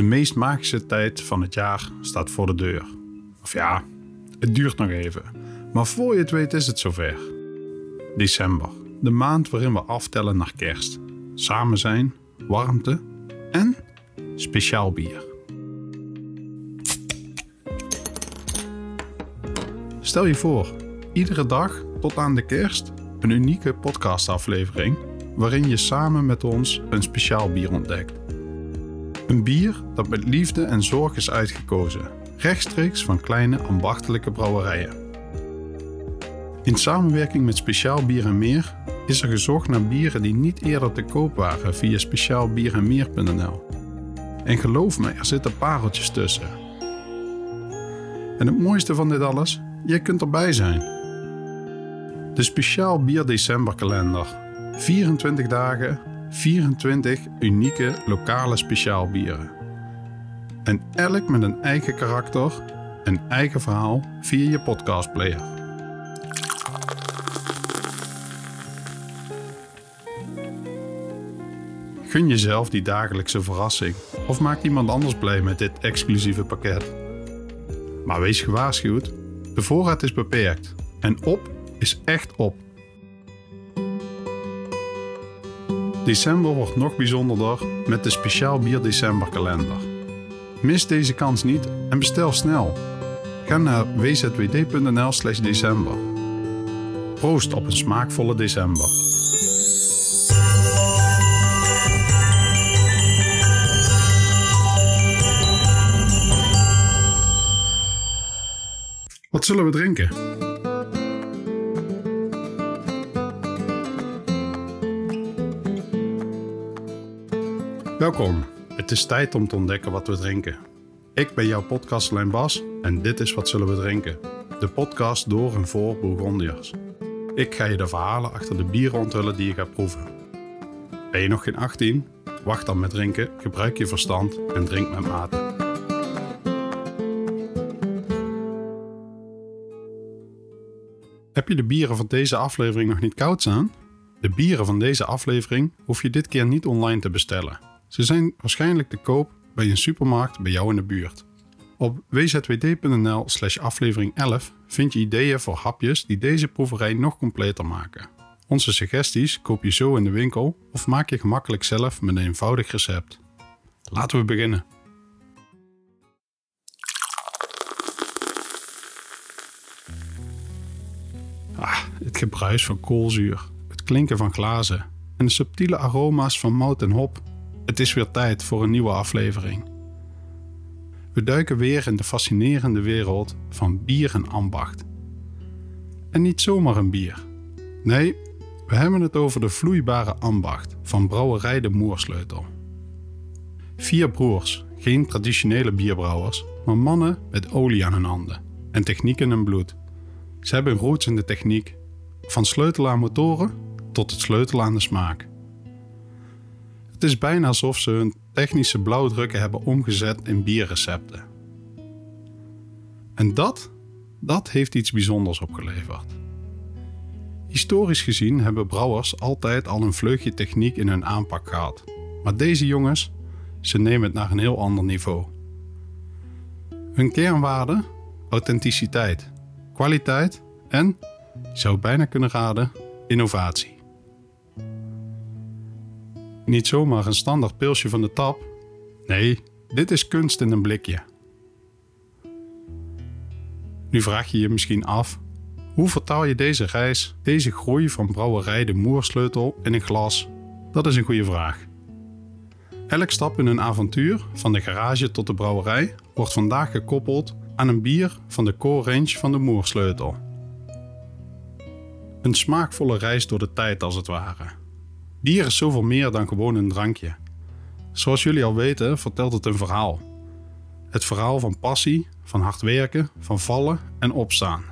De meest magische tijd van het jaar staat voor de deur. Of ja, het duurt nog even. Maar voor je het weet is het zover. December, de maand waarin we aftellen naar kerst. Samen zijn, warmte en speciaal bier. Stel je voor, iedere dag tot aan de kerst een unieke podcastaflevering waarin je samen met ons een speciaal bier ontdekt. Een bier dat met liefde en zorg is uitgekozen, rechtstreeks van kleine ambachtelijke brouwerijen. In samenwerking met Speciaal Bier en Meer is er gezocht naar bieren die niet eerder te koop waren via speciaalbierenmeer.nl. En geloof me, er zitten pareltjes tussen. En het mooiste van dit alles, jij kunt erbij zijn. De Speciaal Bier December kalender. 24 dagen, 24 unieke lokale speciaalbieren. En elk met een eigen karakter en eigen verhaal via je podcastplayer. Gun jezelf die dagelijkse verrassing of maak iemand anders blij met dit exclusieve pakket. Maar wees gewaarschuwd, de voorraad is beperkt en op is echt op. December wordt nog bijzonderder met de Speciaal Bier December kalender. Mis deze kans niet en bestel snel. Ga naar wzwd.nl slash december. Proost op een smaakvolle december. Wat zullen we drinken? Welkom. Het is tijd om te ontdekken wat we drinken. Ik ben jouw podcastlijn Bas en dit is Wat Zullen We Drinken? De podcast door en voor Bourgondiërs. Ik ga je de verhalen achter de bieren onthullen die je gaat proeven. Ben je nog geen 18? Wacht dan met drinken, gebruik je verstand en drink met mate. Heb je de bieren van deze aflevering nog niet koud staan? De bieren van deze aflevering hoef je dit keer niet online te bestellen. Ze zijn waarschijnlijk te koop bij een supermarkt bij jou in de buurt. Op wzwd.nl slash aflevering 11 vind je ideeën voor hapjes die deze proeverij nog completer maken. Onze suggesties koop je zo in de winkel of maak je gemakkelijk zelf met een eenvoudig recept. Laten we beginnen. Ah, het gebruis van koolzuur, het klinken van glazen en de subtiele aroma's van mout en hop. Het is weer tijd voor een nieuwe aflevering. We duiken weer in de fascinerende wereld van bier en ambacht. En niet zomaar een bier. Nee, we hebben het over de vloeibare ambacht van brouwerij de Moersleutel. Vier broers, geen traditionele bierbrouwers, maar mannen met olie aan hun handen en techniek in hun bloed. Ze hebben roots in de techniek, van sleutelen aan motoren tot het sleutelen aan de smaak. Het is bijna alsof ze hun technische blauwdrukken hebben omgezet in bierrecepten. En dat, dat heeft iets bijzonders opgeleverd. Historisch gezien hebben brouwers altijd al een vleugje techniek in hun aanpak gehad. Maar deze jongens, ze nemen het naar een heel ander niveau. Hun kernwaarde? Authenticiteit, kwaliteit en, je zou bijna kunnen raden, innovatie. Niet zomaar een standaard pilsje van de tap. Nee, dit is kunst in een blikje. Nu vraag je je misschien af: hoe vertaal je deze reis, deze groei van brouwerij de Moersleutel in een glas? Dat is een goede vraag. Elk stap in een avontuur, van de garage tot de brouwerij, wordt vandaag gekoppeld aan een bier van de core range van de Moersleutel. Een smaakvolle reis door de tijd als het ware. Bier is zoveel meer dan gewoon een drankje. Zoals jullie al weten, vertelt het een verhaal. Het verhaal van passie, van hard werken, van vallen en opstaan.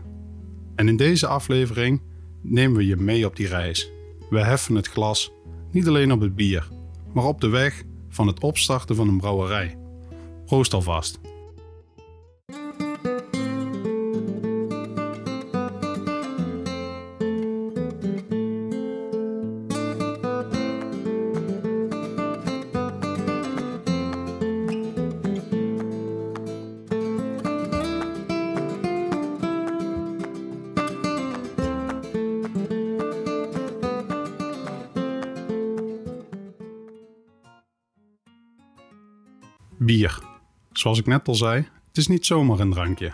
En in deze aflevering nemen we je mee op die reis. We heffen het glas, niet alleen op het bier, maar op de weg van het opstarten van een brouwerij. Proost alvast. Bier. Zoals ik net al zei, het is niet zomaar een drankje.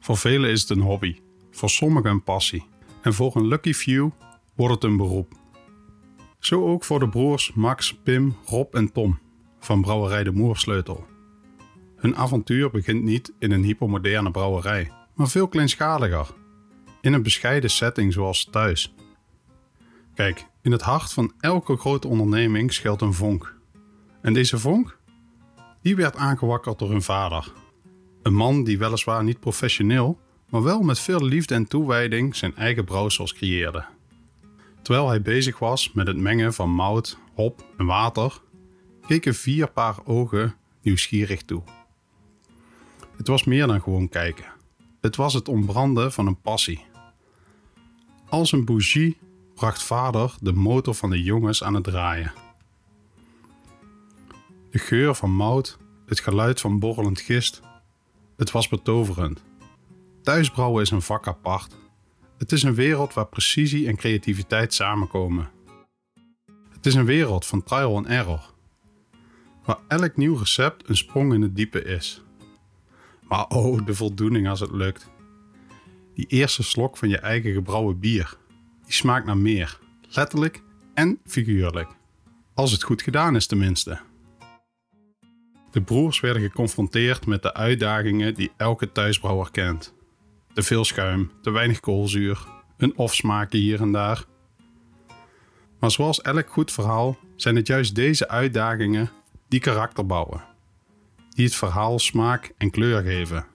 Voor velen is het een hobby, voor sommigen een passie en voor een lucky few wordt het een beroep. Zo ook voor de broers Max, Pim, Rob en Tom van Brouwerij de Moersleutel. Hun avontuur begint niet in een hypermoderne brouwerij, maar veel kleinschaliger. In een bescheiden setting zoals thuis. Kijk, in het hart van elke grote onderneming schuilt een vonk. En deze vonk? Die werd aangewakkerd door hun vader. Een man die weliswaar niet professioneel, maar wel met veel liefde en toewijding zijn eigen brouwsels creëerde. Terwijl hij bezig was met het mengen van mout, hop en water, keken vier paar ogen nieuwsgierig toe. Het was meer dan gewoon kijken. Het was het ontbranden van een passie. Als een bougie bracht vader de motor van de jongens aan het draaien. De geur van mout, het geluid van borrelend gist, het was betoverend. Thuisbrouwen is een vak apart. Het is een wereld waar precisie en creativiteit samenkomen. Het is een wereld van trial and error, waar elk nieuw recept een sprong in het diepe is. Maar oh, de voldoening als het lukt. Die eerste slok van je eigen gebrouwen bier, die smaakt naar meer, letterlijk en figuurlijk. Als het goed gedaan is tenminste. De broers werden geconfronteerd met de uitdagingen die elke thuisbrouwer kent. Te veel schuim, te weinig koolzuur, een of-smaakje hier en daar. Maar zoals elk goed verhaal zijn het juist deze uitdagingen die karakter bouwen, die het verhaal smaak en kleur geven.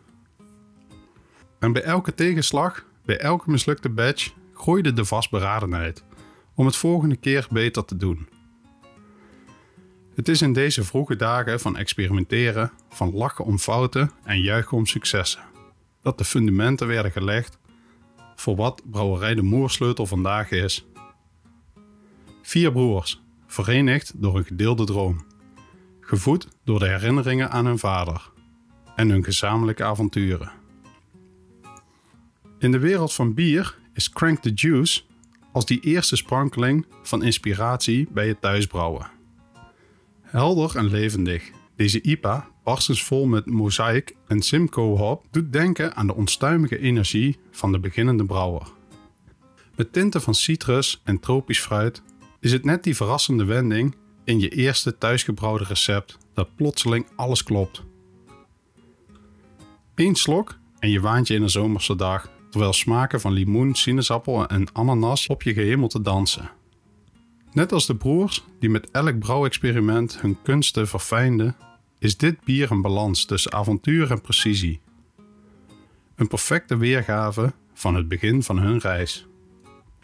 En bij elke tegenslag, bij elke mislukte badge, groeide de vastberadenheid om het volgende keer beter te doen. Het is in deze vroege dagen van experimenteren, van lachen om fouten en juichen om successen, dat de fundamenten werden gelegd voor wat Brouwerij de Moersleutel vandaag is. Vier broers, verenigd door een gedeelde droom, gevoed door de herinneringen aan hun vader en hun gezamenlijke avonturen. In de wereld van bier is Crank the Juice als die eerste sprankeling van inspiratie bij het thuisbrouwen. Helder en levendig. Deze IPA, barstensvol met mozaïek en Simcoe hop, doet denken aan de onstuimige energie van de beginnende brouwer. Met tinten van citrus en tropisch fruit is het net die verrassende wending in je eerste thuisgebrouwde recept dat plotseling alles klopt. Eén slok en je waant je in een zomerse dag, terwijl smaken van limoen, sinaasappel en ananas op je gehemel te dansen. Net als de broers die met elk brouwexperiment hun kunsten verfijnden, is dit bier een balans tussen avontuur en precisie. Een perfecte weergave van het begin van hun reis.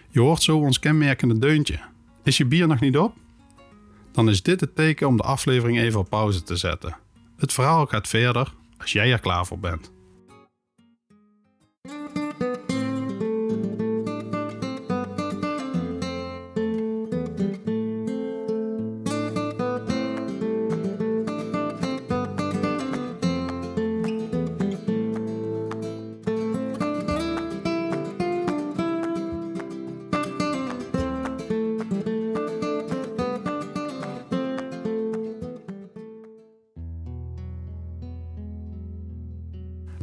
Je hoort zo ons kenmerkende deuntje. Is je bier nog niet op? Dan is dit het teken om de aflevering even op pauze te zetten. Het verhaal gaat verder als jij er klaar voor bent.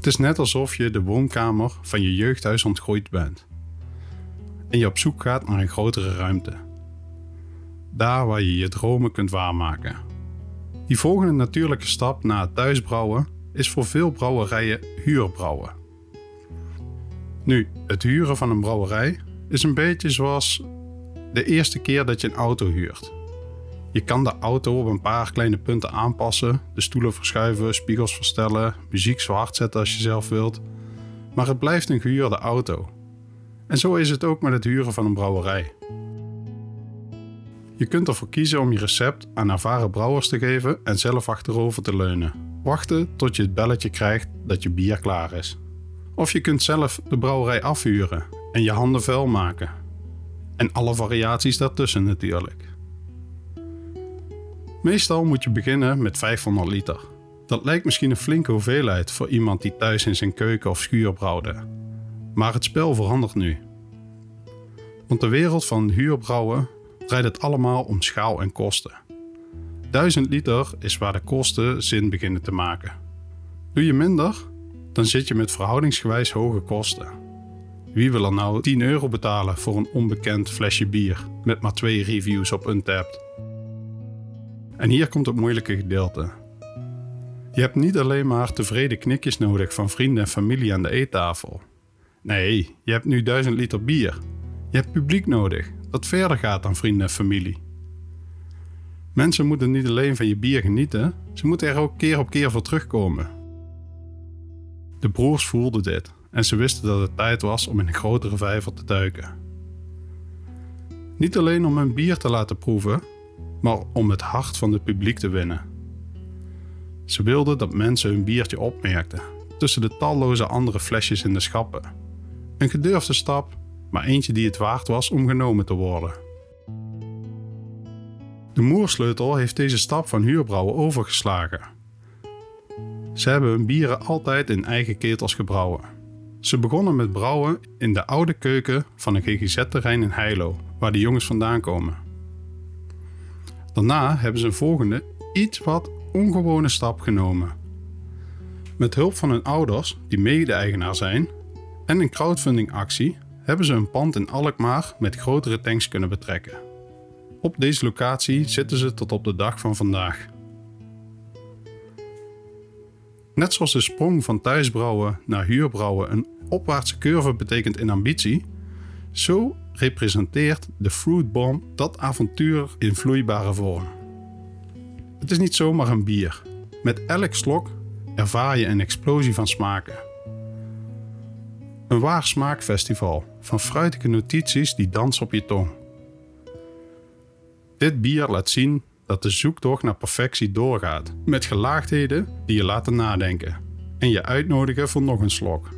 Het is net alsof je de woonkamer van je jeugdhuis ontgroeid bent. En je op zoek gaat naar een grotere ruimte. Daar waar je je dromen kunt waarmaken. Die volgende natuurlijke stap na het thuisbrouwen is voor veel brouwerijen huurbrouwen. Nu, het huren van een brouwerij is een beetje zoals de eerste keer dat je een auto huurt. Je kan de auto op een paar kleine punten aanpassen, de stoelen verschuiven, spiegels verstellen, muziek zwart zetten als je zelf wilt. Maar het blijft een gehuurde auto. En zo is het ook met het huren van een brouwerij. Je kunt ervoor kiezen om je recept aan ervaren brouwers te geven en zelf achterover te leunen. Wachten tot je het belletje krijgt dat je bier klaar is. Of je kunt zelf de brouwerij afhuren en je handen vuil maken. En alle variaties daartussen natuurlijk. Meestal moet je beginnen met 500 liter. Dat lijkt misschien een flinke hoeveelheid voor iemand die thuis in zijn keuken of schuur brouwde. Maar het spel verandert nu. Want de wereld van huurbrouwen draait het allemaal om schaal en kosten. 1000 liter is waar de kosten zin beginnen te maken. Doe je minder, dan zit je met verhoudingsgewijs hoge kosten. Wie wil er nou 10 euro betalen voor een onbekend flesje bier met maar twee reviews op Untapped? En hier komt het moeilijke gedeelte. Je hebt niet alleen maar tevreden knikjes nodig van vrienden en familie aan de eettafel. Nee, je hebt nu 1000 liter bier. Je hebt publiek nodig dat verder gaat dan vrienden en familie. Mensen moeten niet alleen van je bier genieten, ze moeten er ook keer op keer voor terugkomen. De broers voelden dit en ze wisten dat het tijd was om in een grotere vijver te duiken. Niet alleen om hun bier te laten proeven, maar om het hart van het publiek te winnen. Ze wilden dat mensen hun biertje opmerkten tussen de talloze andere flesjes in de schappen. Een gedurfde stap, maar eentje die het waard was om genomen te worden. De Moersleutel heeft deze stap van huurbrouwen overgeslagen. Ze hebben hun bieren altijd in eigen ketels gebrouwen. Ze begonnen met brouwen in de oude keuken van een GGZ-terrein in Heilo, waar de jongens vandaan komen. Daarna hebben ze een volgende, iets wat ongewone stap genomen. Met hulp van hun ouders, die mede-eigenaar zijn, en een crowdfundingactie hebben ze een pand in Alkmaar met grotere tanks kunnen betrekken. Op deze locatie zitten ze tot op de dag van vandaag. Net zoals de sprong van thuisbrouwen naar huurbrouwen een opwaartse curve betekent in ambitie, zo representeert de Fruit Bomb dat avontuur in vloeibare vorm. Het is niet zomaar een bier. Met elk slok ervaar je een explosie van smaken. Een waar smaakfestival van fruitige notities die dansen op je tong. Dit bier laat zien dat de zoektocht naar perfectie doorgaat, met gelaagdheden die je laten nadenken en je uitnodigen voor nog een slok.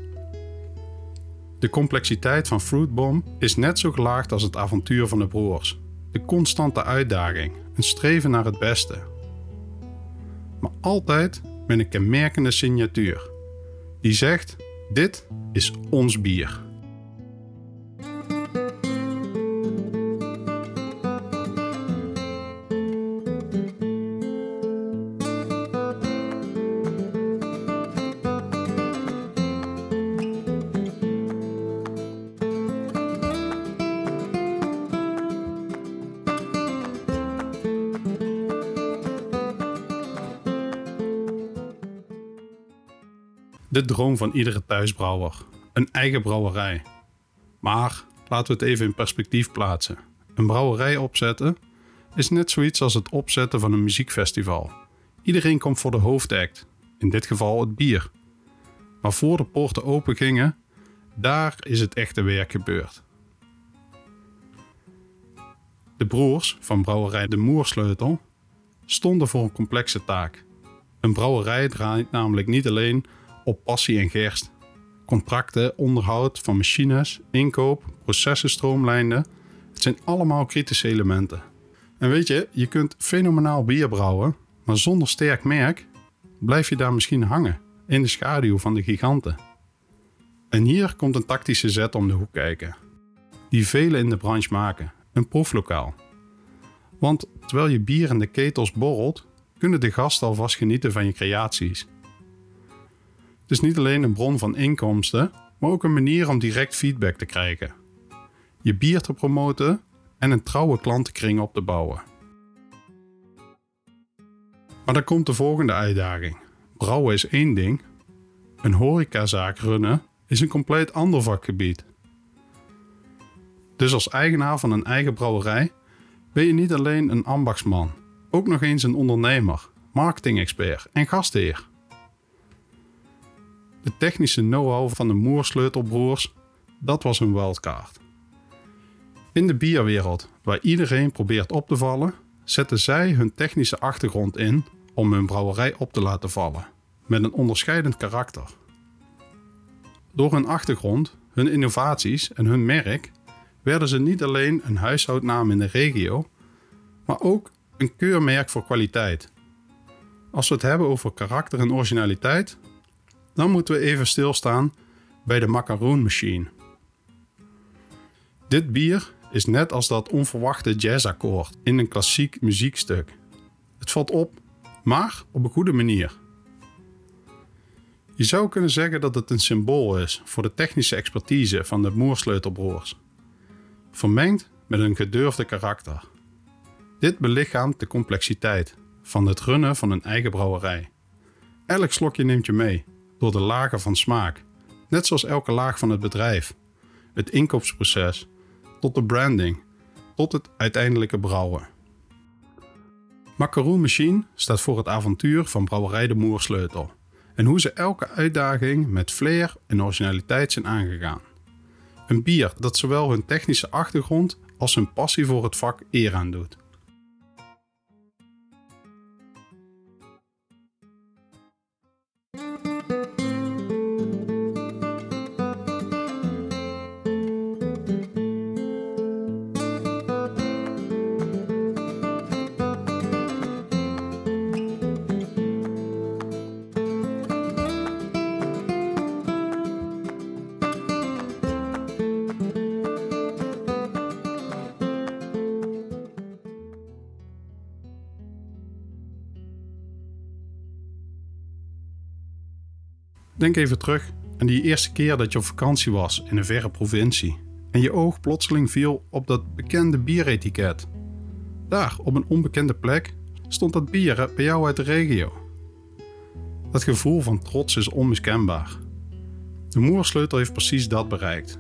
De complexiteit van Fruit Bomb is net zo gelaagd als het avontuur van de broers. De constante uitdaging, een streven naar het beste. Maar altijd met een kenmerkende signatuur. Die zegt: Dit is ons bier. De droom van iedere thuisbrouwer. Een eigen brouwerij. Maar laten we het even in perspectief plaatsen. Een brouwerij opzetten is net zoiets als het opzetten van een muziekfestival. Iedereen komt voor de hoofdact, in dit geval het bier. Maar voor de poorten open gingen, daar is het echte werk gebeurd. De broers van brouwerij De Moersleutel stonden voor een complexe taak. Een brouwerij draait namelijk niet alleen op passie en gerst. Contracten, onderhoud van machines, inkoop, processen stroomlijnen. Het zijn allemaal kritische elementen. En weet je, je kunt fenomenaal bier brouwen, maar zonder sterk merk blijf je daar misschien hangen in de schaduw van de giganten. En hier komt een tactische zet om de hoek kijken, die velen in de branche maken: een proeflokaal. Want terwijl je bier in de ketels borrelt, kunnen de gasten alvast genieten van je creaties. Het is niet alleen een bron van inkomsten, maar ook een manier om direct feedback te krijgen. Je bier te promoten en een trouwe klantenkring op te bouwen. Maar dan komt de volgende uitdaging. Brouwen is één ding, een horecazaak runnen is een compleet ander vakgebied. Dus als eigenaar van een eigen brouwerij ben je niet alleen een ambachtsman, ook nog eens een ondernemer, marketing-expert en gastheer. De technische know-how van de Moersleutelbroers, dat was een wildcard. In de bierwereld, waar iedereen probeert op te vallen, zetten zij hun technische achtergrond in om hun brouwerij op te laten vallen, met een onderscheidend karakter. Door hun achtergrond, hun innovaties en hun merk werden ze niet alleen een huishoudnaam in de regio, maar ook een keurmerk voor kwaliteit. Als we het hebben over karakter en originaliteit, dan moeten we even stilstaan bij de Macaroon Machine. Dit bier is net als dat onverwachte jazzakkoord in een klassiek muziekstuk. Het valt op, maar op een goede manier. Je zou kunnen zeggen dat het een symbool is voor de technische expertise van de Moersleutelbroers. Vermengd met een gedurfde karakter. Dit belichaamt de complexiteit van het runnen van een eigen brouwerij. Elk slokje neemt je mee door de lagen van smaak, net zoals elke laag van het bedrijf. Het inkoopsproces, tot de branding, tot het uiteindelijke brouwen. Macaroon Machine staat voor het avontuur van Brouwerij de Moersleutel en hoe ze elke uitdaging met flair en originaliteit zijn aangegaan. Een bier dat zowel hun technische achtergrond als hun passie voor het vak eer aan doet. Even terug aan die eerste keer dat je op vakantie was in een verre provincie en je oog plotseling viel op dat bekende bieretiket. Daar, op een onbekende plek, stond dat bier bij jou uit de regio. Dat gevoel van trots is onmiskenbaar. De Moersleutel heeft precies dat bereikt.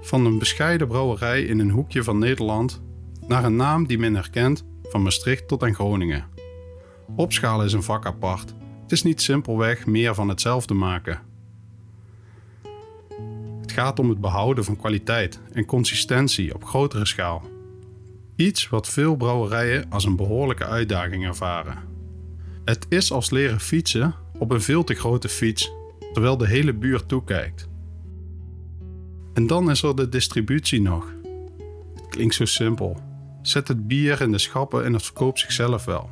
Van een bescheiden brouwerij in een hoekje van Nederland naar een naam die men herkent van Maastricht tot aan Groningen. Opschalen is een vak apart het is niet simpelweg meer van hetzelfde maken. Het gaat om het behouden van kwaliteit en consistentie op grotere schaal. Iets wat veel brouwerijen als een behoorlijke uitdaging ervaren. Het is als leren fietsen op een veel te grote fiets, terwijl de hele buurt toekijkt. En dan is er de distributie nog. Het klinkt zo simpel. Zet het bier in de schappen en het verkoopt zichzelf wel.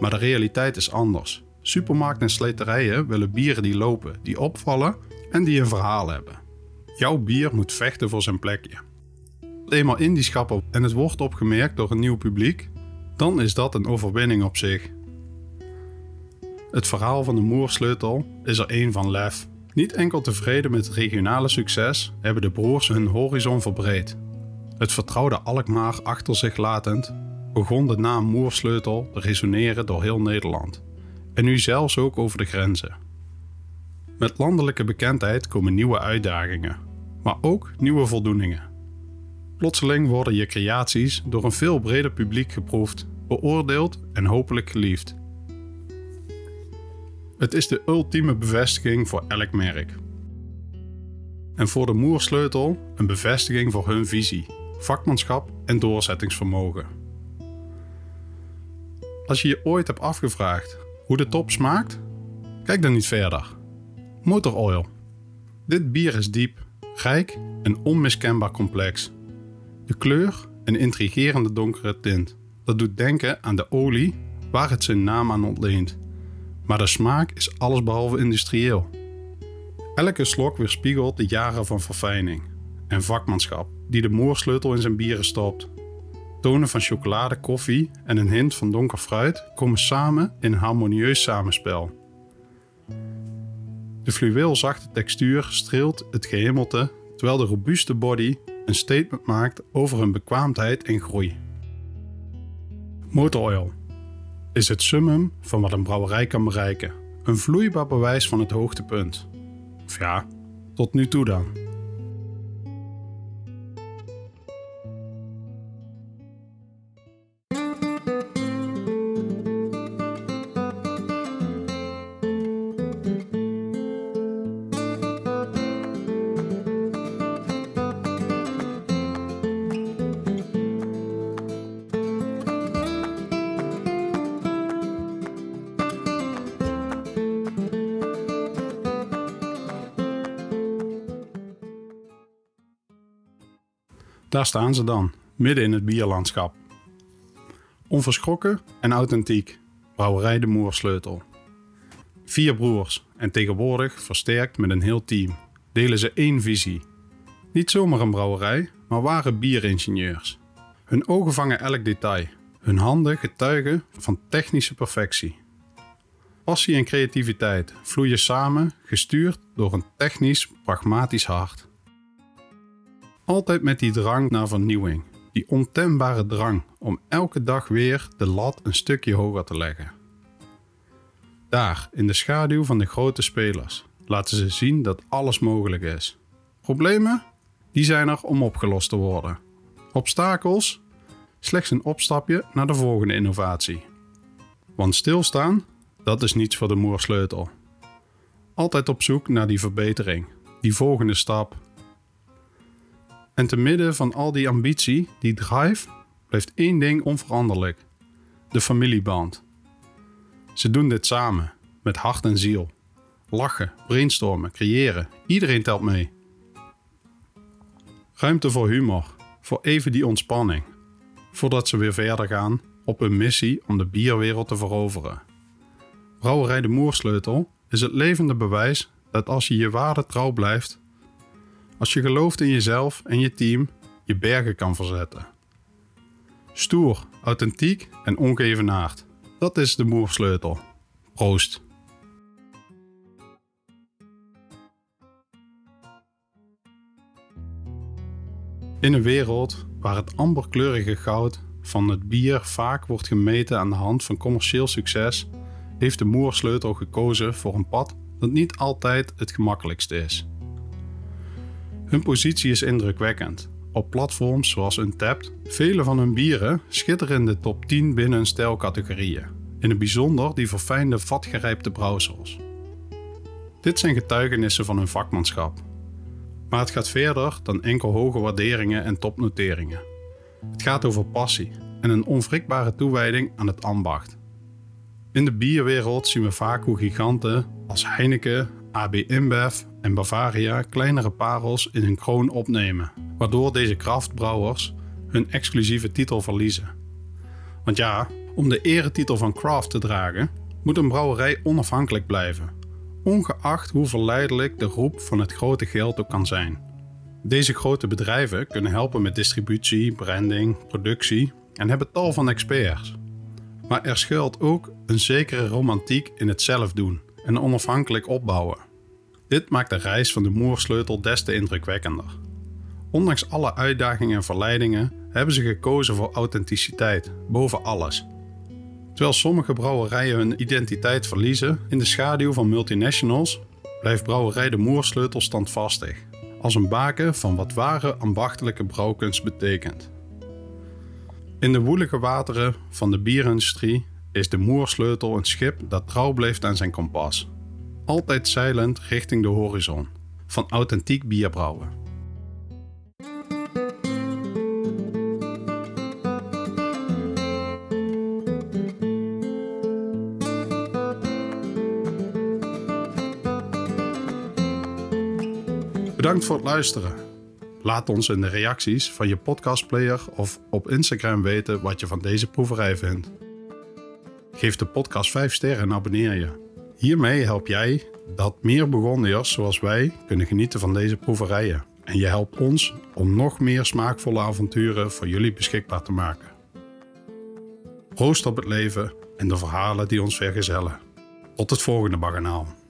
Maar de realiteit is anders. Supermarkten en sleterijen willen bieren die lopen, die opvallen en die een verhaal hebben. Jouw bier moet vechten voor zijn plekje. Eenmaal in die schappen en het wordt opgemerkt door een nieuw publiek, dan is dat een overwinning op zich. Het verhaal van de Moersleutel is er één van lef. Niet enkel tevreden met het regionale succes, hebben de broers hun horizon verbreed. Het vertrouwde Alkmaar achter zich latend, begon de naam Moersleutel te resoneren door heel Nederland en nu zelfs ook over de grenzen. Met landelijke bekendheid komen nieuwe uitdagingen, maar ook nieuwe voldoeningen. Plotseling worden je creaties door een veel breder publiek geproefd, beoordeeld en hopelijk geliefd. Het is de ultieme bevestiging voor elk merk. En voor de Moersleutel een bevestiging voor hun visie, vakmanschap en doorzettingsvermogen. Als je je ooit hebt afgevraagd hoe de top smaakt? Kijk dan niet verder. Motor Oil. Dit bier is diep, rijk en onmiskenbaar complex. De kleur een intrigerende donkere tint. Dat doet denken aan de olie waar het zijn naam aan ontleent. Maar de smaak is allesbehalve industrieel. Elke slok weerspiegelt de jaren van verfijning en vakmanschap die de moorsleutel in zijn bieren stopt. Tonen van chocolade, koffie en een hint van donker fruit komen samen in een harmonieus samenspel. De fluweelzachte textuur streelt het gehemelte, terwijl de robuuste body een statement maakt over hun bekwaamheid en groei. Motor Oil is het summum van wat een brouwerij kan bereiken. Een vloeibaar bewijs van het hoogtepunt. Of ja, tot nu toe dan. Daar staan ze dan, midden in het bierlandschap. Onverschrokken en authentiek, brouwerij de Moersleutel. Vier broers en tegenwoordig versterkt met een heel team, delen ze één visie. Niet zomaar een brouwerij, maar ware bieringenieurs. Hun ogen vangen elk detail. Hun handen getuigen van technische perfectie. Passie en creativiteit vloeien samen, gestuurd door een technisch, pragmatisch hart. Altijd met die drang naar vernieuwing, die ontembare drang om elke dag weer de lat een stukje hoger te leggen. Daar, in de schaduw van de grote spelers, laten ze zien dat alles mogelijk is. Problemen? Die zijn er om opgelost te worden. Obstakels? Slechts een opstapje naar de volgende innovatie. Want stilstaan, dat is niets voor de moersleutel. Altijd op zoek naar die verbetering, die volgende stap. En te midden van al die ambitie, die drive, blijft één ding onveranderlijk: de familieband. Ze doen dit samen, met hart en ziel. Lachen, brainstormen, creëren, iedereen telt mee. Ruimte voor humor, voor even die ontspanning, voordat ze weer verder gaan op een missie om de bierwereld te veroveren. Brouwerij de Moersleutel is het levende bewijs dat als je je waarde trouw blijft, als je gelooft in jezelf en je team, je bergen kan verzetten. Stoer, authentiek en ongeëvenaard. Dat is de Moersleutel. Proost. In een wereld waar het amberkleurige goud van het bier vaak wordt gemeten aan de hand van commercieel succes, heeft de Moersleutel gekozen voor een pad dat niet altijd het gemakkelijkste is. Hun positie is indrukwekkend. Op platforms zoals Untapped, vele van hun bieren schitteren in de top 10 binnen hun stijlcategorieën. In het bijzonder die verfijnde vatgerijpte brouwsels. Dit zijn getuigenissen van hun vakmanschap. Maar het gaat verder dan enkel hoge waarderingen en topnoteringen. Het gaat over passie en een onwrikbare toewijding aan het ambacht. In de bierwereld zien we vaak hoe giganten als Heineken, AB InBev en Bavaria kleinere parels in hun kroon opnemen, waardoor deze kraftbrouwers hun exclusieve titel verliezen. Want ja, om de eretitel van craft te dragen, moet een brouwerij onafhankelijk blijven, ongeacht hoe verleidelijk de roep van het grote geld ook kan zijn. Deze grote bedrijven kunnen helpen met distributie, branding, productie en hebben tal van experts. Maar er schuilt ook een zekere romantiek in het zelf doen en onafhankelijk opbouwen. Dit maakt de reis van de moersleutel des te indrukwekkender. Ondanks alle uitdagingen en verleidingen hebben ze gekozen voor authenticiteit boven alles. Terwijl sommige brouwerijen hun identiteit verliezen in de schaduw van multinationals, blijft brouwerij de Moersleutel standvastig, als een baken van wat ware ambachtelijke brouwkunst betekent. In de woelige wateren van de bierindustrie is de Moersleutel een schip dat trouw blijft aan zijn kompas. Altijd zeilend richting de horizon van authentiek bierbrouwen. Bedankt voor het luisteren. Laat ons in de reacties van je podcastplayer of op Instagram weten wat je van deze proeverij vindt. Geef de podcast 5 sterren en abonneer je. Hiermee help jij dat meer Burgondiërs zoals wij kunnen genieten van deze proeverijen. En je helpt ons om nog meer smaakvolle avonturen voor jullie beschikbaar te maken. Proost op het leven en de verhalen die ons vergezellen. Tot het volgende baganaal.